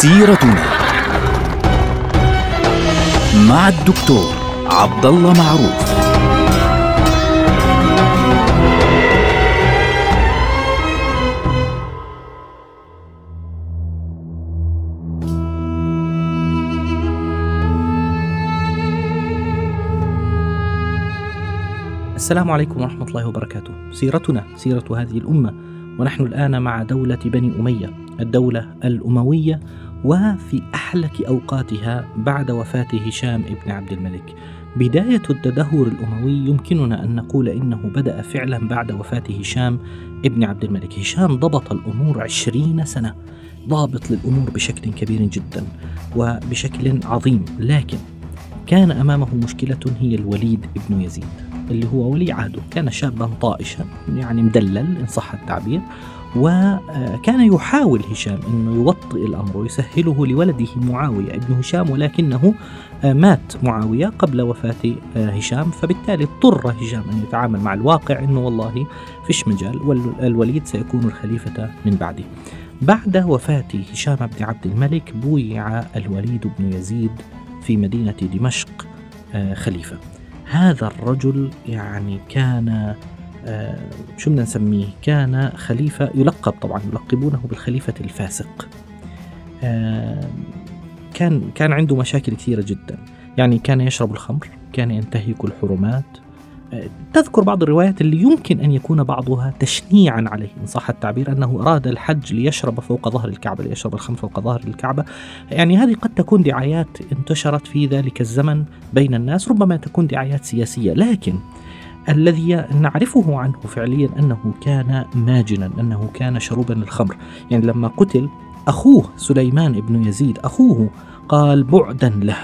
سيرتنا مع الدكتور عبد الله معروف السلام عليكم ورحمة الله وبركاته. سيرتنا سيرة هذه الأمة ونحن الآن مع دولة بني أمية، الدولة الأموية وفي أحلك أوقاتها بعد وفاة هشام ابن عبد الملك. بداية التدهور الأموي يمكننا أن نقول إنه بدأ فعلا بعد وفاة هشام ابن عبد الملك. هشام ضبط الأمور عشرين سنة ضابط للأمور بشكل كبير جدا وبشكل عظيم لكن كان أمامه مشكلة هي الوليد ابن يزيد اللي هو ولي عهده. كان شابا طائشا يعني مدلل إن صح التعبير. وكان يحاول هشام أنه يوطئ الأمر ويسهله لولده معاوية ابن هشام ولكنه مات معاوية قبل وفاة هشام فبالتالي اضطر هشام أن يتعامل مع الواقع أنه والله فيش مجال والوليد سيكون الخليفة من بعده. بعد وفاة هشام بن عبد الملك بويع الوليد بن يزيد في مدينة دمشق خليفة. هذا الرجل يعني كان آه شو بدنا نسميه؟ كان خليفة يلقب طبعا يلقبونه بالخليفة الفاسق. آه كان كان عنده مشاكل كثيرة جدا. يعني كان يشرب الخمر كان ينتهك الحرمات. تذكر بعض الروايات اللي يمكن أن يكون بعضها تشنيعا عليه. إن صح التعبير أنه أراد الحج ليشرب فوق ظهر الكعبة ليشرب الخمر فوق ظهر الكعبة. يعني هذه قد تكون دعايات انتشرت في ذلك الزمن بين الناس ربما تكون دعايات سياسية. لكن الذي نعرفه عنه فعليا أنه كان ماجنا أنه كان شروبا للخمر. يعني لما قتل أخوه سليمان بن يزيد أخوه قال بعدا له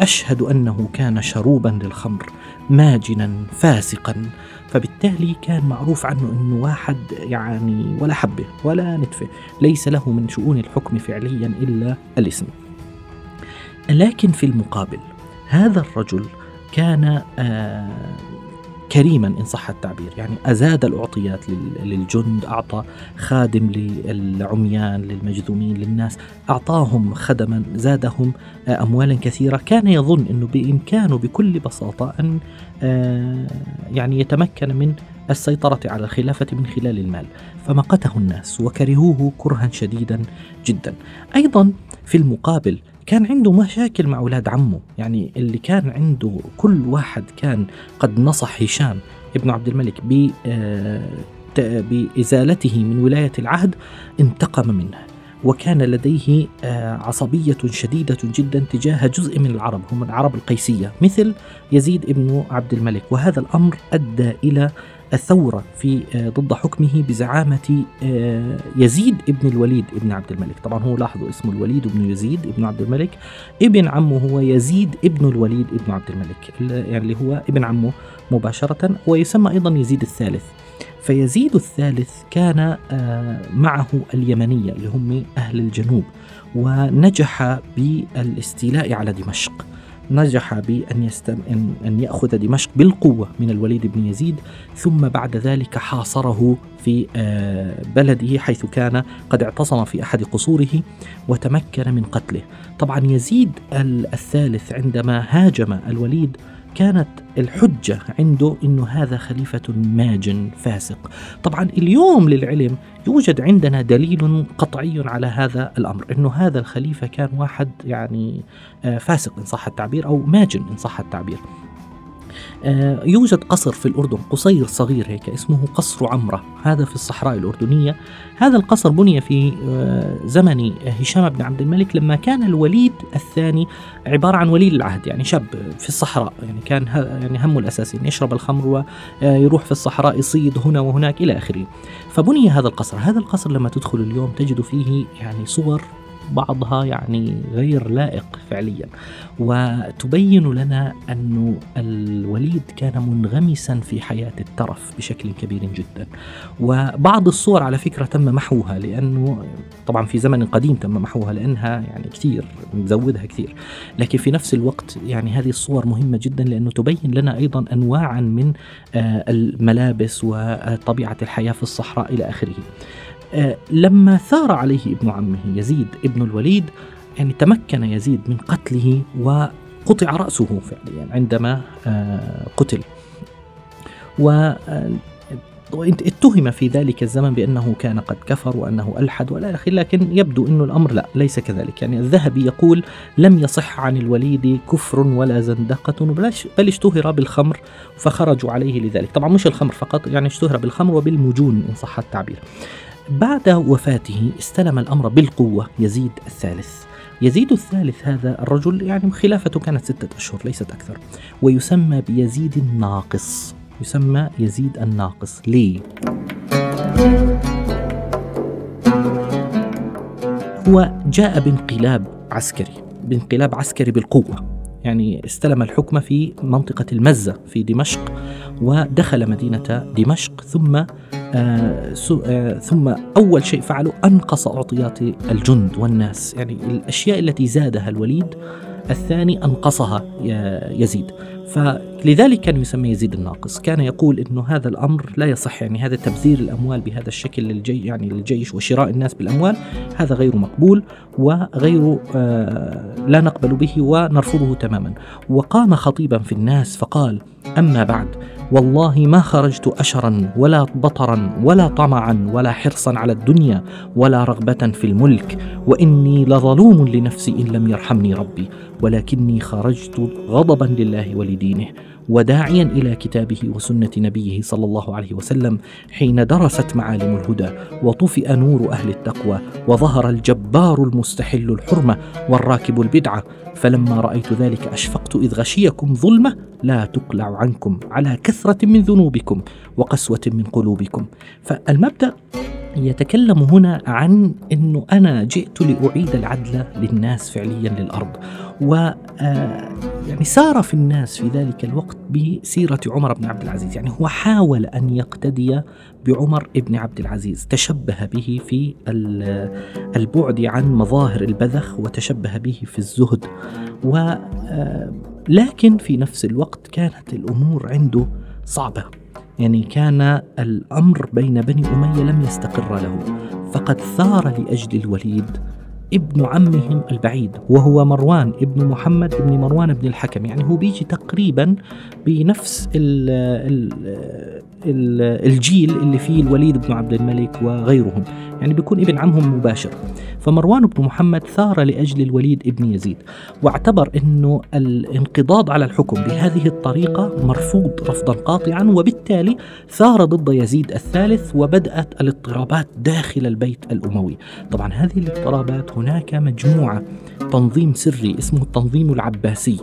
أشهد أنه كان شروبا للخمر. ماجنا فاسقا فبالتالي كان معروف عنه إنه واحد يعني ولا حبة ولا نتفة ليس له من شؤون الحكم فعليا إلا الاسم. لكن في المقابل هذا الرجل كان آه كريما إن صح التعبير، يعني أزاد الأعطيات للجند، أعطى خادم للعميان، للمجذومين، للناس، أعطاهم خدما، زادهم أموالا كثيرة، كان يظن إنه بإمكانه بكل بساطة أن يعني يتمكن من السيطرة على الخلافة من خلال المال، فمقته الناس وكرهوه كرها شديدا جدا. أيضا في المقابل كان عنده مشاكل مع أولاد عمه. يعني اللي كان عنده كل واحد كان قد نصح هشام ابن عبد الملك بإزالته من ولاية العهد انتقم منه وكان لديه عصبية شديدة جدا تجاه جزء من العرب هم العرب القيسية مثل يزيد ابن عبد الملك. وهذا الأمر أدى إلى الثورة في ضد حكمه بزعامة يزيد ابن الوليد ابن عبد الملك. طبعا هو لاحظوا اسمه الوليد بن يزيد ابن عبد الملك. ابن عمه هو يزيد ابن الوليد ابن عبد الملك يعني اللي هو ابن عمه مباشرة ويسمى أيضا يزيد الثالث. فيزيد الثالث كان معه اليمنية اللي هم أهل الجنوب ونجح بالإستيلاء على دمشق. نجح بأن يستم... أن... يأخذ دمشق بالقوة من الوليد بن يزيد ثم بعد ذلك حاصره في بلده حيث كان قد اعتصم في أحد قصوره وتمكن من قتله. طبعا يزيد الثالث عندما هاجم الوليد كانت الحجة عنده أنه هذا خليفة ماجن فاسق. طبعا اليوم للعلم يوجد عندنا دليل قطعي على هذا الأمر أنه هذا الخليفة كان واحد يعني فاسق إن صح التعبير أو ماجن إن صح التعبير. يوجد قصر في الأردن قصير صغير هيك اسمه قصر عمرة. هذا في الصحراء الأردنية. هذا القصر بني في زمن هشام بن عبد الملك لما كان الوليد الثاني عبارة عن ولي العهد يعني شاب في الصحراء يعني كان يعني همه الأساسي أن يشرب الخمر ويروح في الصحراء يصيد هنا وهناك إلى آخره. فبني هذا القصر. هذا القصر لما تدخل اليوم تجد فيه يعني صور بعضها يعني غير لائق فعليا. وتبين لنا أن الوليد كان منغمسا في حياة الترف بشكل كبير جدا. وبعض الصور على فكرة تم محوها لأنه طبعا في زمن قديم تم محوها لأنها يعني كثير مزودها كثير. لكن في نفس الوقت يعني هذه الصور مهمة جدا لأنه تبين لنا أيضا أنواعا من الملابس وطبيعة الحياة في الصحراء إلى آخره. آه، لما ثار عليه ابن عمه يزيد ابن الوليد يعني تمكن يزيد من قتله وقطع رأسه فعليا عندما آه، قتل. و اتهم في ذلك الزمن بأنه كان قد كفر وأنه ألحد ولا أخي لكن يبدو أن الأمر لا ليس كذلك. يعني الذهبي يقول لم يصح عن الوليد كفر ولا زندقة بل اشتهر بالخمر فخرجوا عليه لذلك. طبعا مش الخمر فقط يعني اشتهر بالخمر وبالمجون إن صح التعبير. بعد وفاته استلم الأمر بالقوة. يزيد الثالث. يزيد الثالث هذا الرجل يعني خلافته كانت ستة أشهر ليست أكثر. ويسمى بيزيد الناقص. يسمى يزيد الناقص. ليه؟ هو جاء بانقلاب عسكري بانقلاب عسكري بالقوة. يعني استلم الحكم في منطقة المزة في دمشق ودخل مدينة دمشق ثم آه آه ثم أول شيء فعله أنقص أعطيات الجند والناس. يعني الأشياء التي زادها الوليد الثاني أنقصها يزيد. فلذلك كان يسمى يزيد الناقص. كان يقول إنه هذا الأمر لا يصح يعني هذا تبذير الأموال بهذا الشكل للجي يعني للجيش وشراء الناس بالأموال هذا غير مقبول وغير آه لا نقبل به ونرفضه تماما. وقام خطيبا في الناس فقال أما بعد والله ما خرجت أشرا ولا بطرا ولا طمعا ولا حرصا على الدنيا ولا رغبة في الملك وإني لظلوم لنفسي إن لم يرحمني ربي ولكني خرجت غضبا لله ولدينه. وداعيا إلى كتابه وسنة نبيه صلى الله عليه وسلم حين درست معالم الهدى وطفئ نور أهل التقوى وظهر الجبار المستحل الحرمة والراكب البدعة. فلما رأيت ذلك أشفقت إذ غشيكم ظلمة لا تقلع عنكم على كثرة من ذنوبكم وقسوة من قلوبكم. فالمبدأ يتكلم هنا عن إنه أنا جئت لأعيد العدل للناس فعليا للأرض. و آه، يعني سار في الناس في ذلك الوقت بسيرة عمر بن عبد العزيز. يعني هو حاول أن يقتدي بعمر بن عبد العزيز. تشبه به في البعد عن مظاهر البذخ وتشبه به في الزهد. و آه، لكن في نفس الوقت كانت الأمور عنده صعبة. يعني كان الأمر بين بني أمية لم يستقر له فقد ثار لأجل الوليد ابن عمهم البعيد وهو مروان ابن محمد ابن مروان بن الحكم. يعني هو بيجي تقريبا بنفس ال ال ال الجيل اللي فيه الوليد بن عبد الملك وغيرهم. يعني بيكون ابن عمهم مباشر. فمروان بن محمد ثار لأجل الوليد ابن يزيد واعتبر أنه الانقضاض على الحكم بهذه الطريقة مرفوض رفضا قاطعا وبالتالي ثار ضد يزيد الثالث وبدأت الاضطرابات داخل البيت الأموي. طبعا هذه الاضطرابات هناك مجموعة تنظيم سري اسمه التنظيم العباسي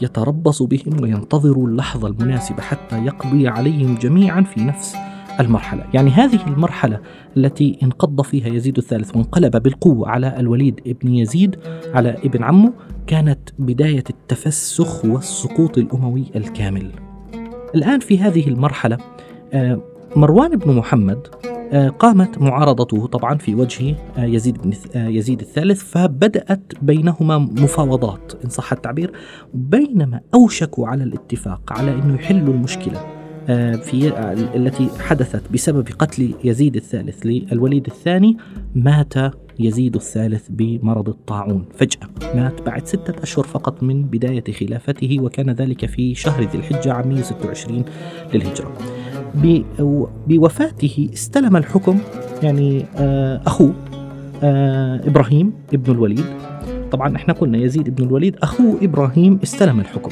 يتربص بهم وينتظر اللحظة المناسبة حتى يقضي عليهم جميعا في نفس المرحلة. يعني هذه المرحلة التي انقض فيها يزيد الثالث وانقلب بالقوة على الوليد ابن يزيد على ابن عمه كانت بداية التفسخ والسقوط الأموي الكامل. الآن في هذه المرحلة آه، مروان بن محمد آه، قامت معارضته طبعا في وجه آه، يزيد بن يزيد الثالث فبدأت بينهما مفاوضات. إن صح التعبير بينما أوشكوا على الاتفاق على أنه يحلوا المشكلة آه، في آه، التي حدثت بسبب قتل يزيد الثالث للوليد الثاني مات يزيد الثالث بمرض الطاعون. فجأة مات بعد ستة أشهر فقط من بداية خلافته وكان ذلك في شهر ذي الحجة عام 126 للهجرة. بوفاته استلم الحكم يعني آه، أخوه إبراهيم ابن الوليد. طبعا إحنا قلنا يزيد ابن الوليد أخوه إبراهيم استلم الحكم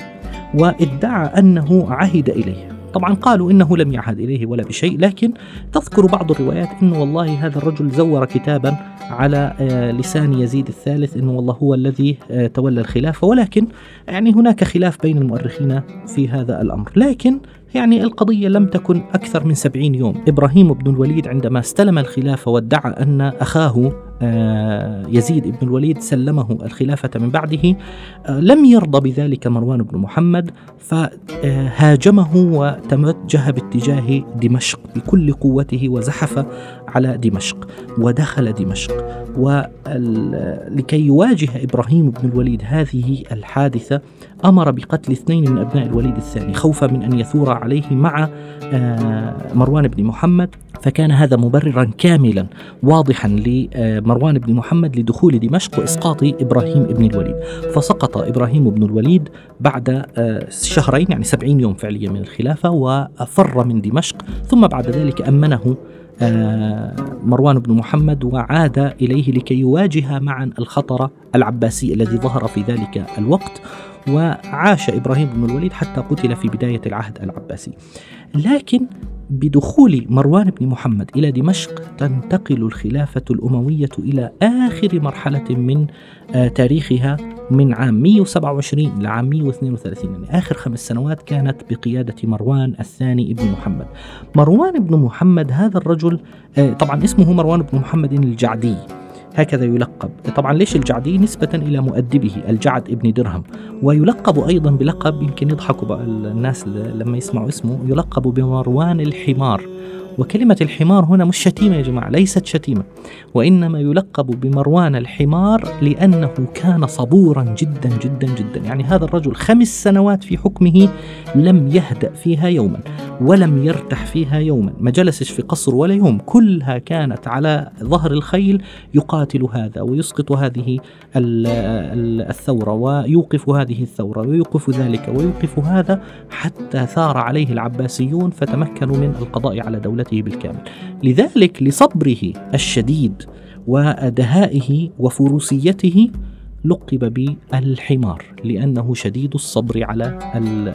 وادعى أنه عهد إليه. طبعا قالوا إنه لم يعهد إليه ولا بشيء لكن تذكر بعض الروايات إنه والله هذا الرجل زور كتابا على آه، لسان يزيد الثالث إنه والله هو الذي آه، تولى الخلافة. ولكن يعني هناك خلاف بين المؤرخين في هذا الأمر. لكن يعني القضية لم تكن أكثر من سبعين يوم. إبراهيم بن الوليد عندما استلم الخلافة وادعى أن أخاه يزيد بن الوليد سلمه الخلافة من بعده آه، لم يرضى بذلك مروان بن محمد فهاجمه وتوجه باتجاه دمشق بكل قوته وزحف على دمشق ودخل دمشق. ولكي يواجه إبراهيم بن الوليد هذه الحادثة أمر بقتل اثنين من أبناء الوليد الثاني خوفا من أن يثور عليه مع آه، مروان بن محمد فكان هذا مبررا كاملا واضحا لمروان بن محمد لدخول دمشق واسقاط إبراهيم بن الوليد فسقط إبراهيم بن الوليد بعد آه، شهرين يعني سبعين يوم فعليا من الخلافة وفر من دمشق ثم بعد ذلك أمنه آه، مروان بن محمد وعاد إليه لكي يواجه معا الخطر العباسي الذي ظهر في ذلك الوقت وعاش إبراهيم بن الوليد حتى قتل في بداية العهد العباسي. لكن بدخول مروان بن محمد إلى دمشق تنتقل الخلافة الأموية إلى آخر مرحلة من آه، تاريخها من عام 127 لعام 132 يعني آخر خمس سنوات كانت بقيادة مروان الثاني ابن محمد. مروان بن محمد هذا الرجل آه، طبعا اسمه مروان بن محمد الجعدي. هكذا يلقب. طبعا ليش الجعدي نسبة إلى مؤدبه الجعد ابن درهم. ويلقب أيضا بلقب يمكن يضحكوا الناس لما يسمعوا اسمه يلقب بمروان الحمار. وكلمة الحمار هنا مش شتيمة يا جماعة ليست شتيمة. وإنما يلقب بمروان الحمار لأنه كان صبورا جدا جدا جدا. يعني هذا الرجل خمس سنوات في حكمه لم يهدأ فيها يوما ولم يرتح فيها يوما. ما جلسش في قصر ولا يوم كلها كانت على ظهر الخيل يقاتل هذا ويسقط هذه الثورة ويوقف هذه الثورة ويوقف ذلك ويوقف هذا حتى ثار عليه العباسيون فتمكنوا من القضاء على دولته. بالكامل. لذلك لصبره الشديد ودهائه وفروسيته لقب بالحمار لأنه شديد الصبر على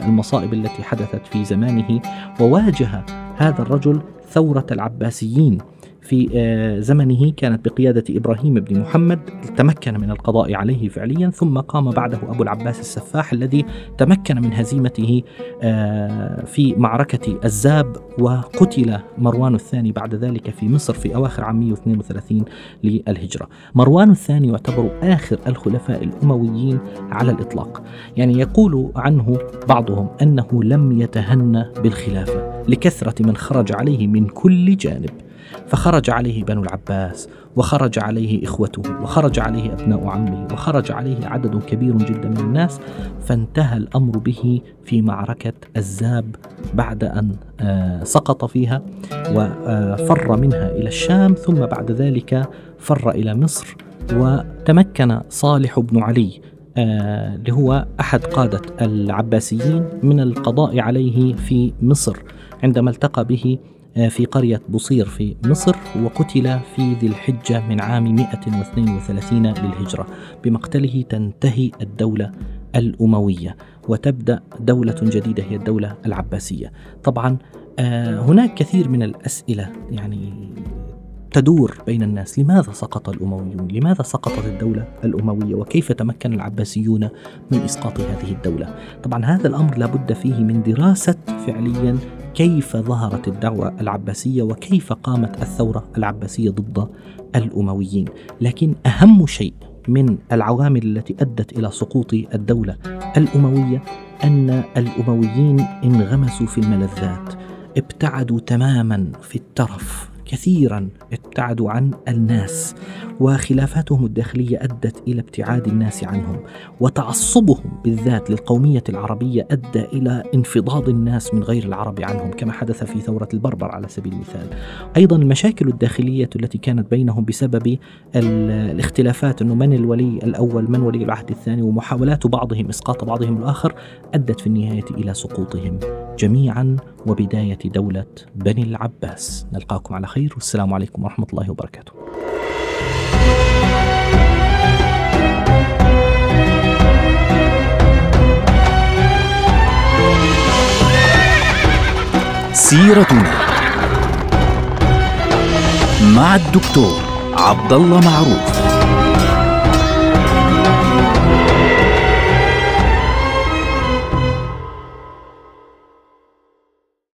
المصائب التي حدثت في زمانه وواجه هذا الرجل ثورة العباسيين. في آه، زمنه كانت بقيادة إبراهيم بن محمد تمكن من القضاء عليه فعليا ثم قام بعده أبو العباس السفاح الذي تمكن من هزيمته آه، في معركة الزاب وقتل مروان الثاني بعد ذلك في مصر في أواخر عام 132 للهجرة. مروان الثاني يعتبر آخر الخلفاء الأمويين على الإطلاق. يعني يقول عنه بعضهم أنه لم يتهنى بالخلافة لكثرة من خرج عليه من كل جانب. فخرج عليه بنو العباس وخرج عليه إخوته وخرج عليه أبناء عمه وخرج عليه عدد كبير جدا من الناس فانتهى الأمر به في معركة الزاب بعد أن آه، سقط فيها وفر منها إلى الشام ثم بعد ذلك فر إلى مصر وتمكن صالح بن علي آه، اللي هو أحد قادة العباسيين من القضاء عليه في مصر عندما التقى به في قرية بصير في مصر وقتل في ذي الحجة من عام 132 للهجرة. بمقتله تنتهي الدولة الأموية وتبدأ دولة جديدة هي الدولة العباسية. طبعا آه، هناك كثير من الأسئلة يعني تدور بين الناس لماذا سقط الأمويون؟ لماذا سقطت الدولة الأموية؟ وكيف تمكن العباسيون من إسقاط هذه الدولة؟ طبعا هذا الأمر لابد فيه من دراسة فعليا كيف ظهرت الدعوة العباسية وكيف قامت الثورة العباسية ضد الأمويين. لكن أهم شيء من العوامل التي أدت إلى سقوط الدولة الأموية أن الأمويين انغمسوا في الملذات ابتعدوا تماما في الترف. كثيرا ابتعدوا عن الناس وخلافاتهم الداخلية أدت إلى ابتعاد الناس عنهم وتعصبهم بالذات للقومية العربية أدى إلى انفضاض الناس من غير العرب عنهم كما حدث في ثورة البربر على سبيل المثال. أيضا المشاكل الداخلية التي كانت بينهم بسبب الاختلافات إنه من الولي الأول من ولي العهد الثاني ومحاولات بعضهم إسقاط بعضهم الآخر أدت في النهاية إلى سقوطهم جميعا وبداية دولة بني العباس. نلقاكم على خير. والسلام عليكم ورحمة الله وبركاته. سيرتنا مع الدكتور عبد الله معروف.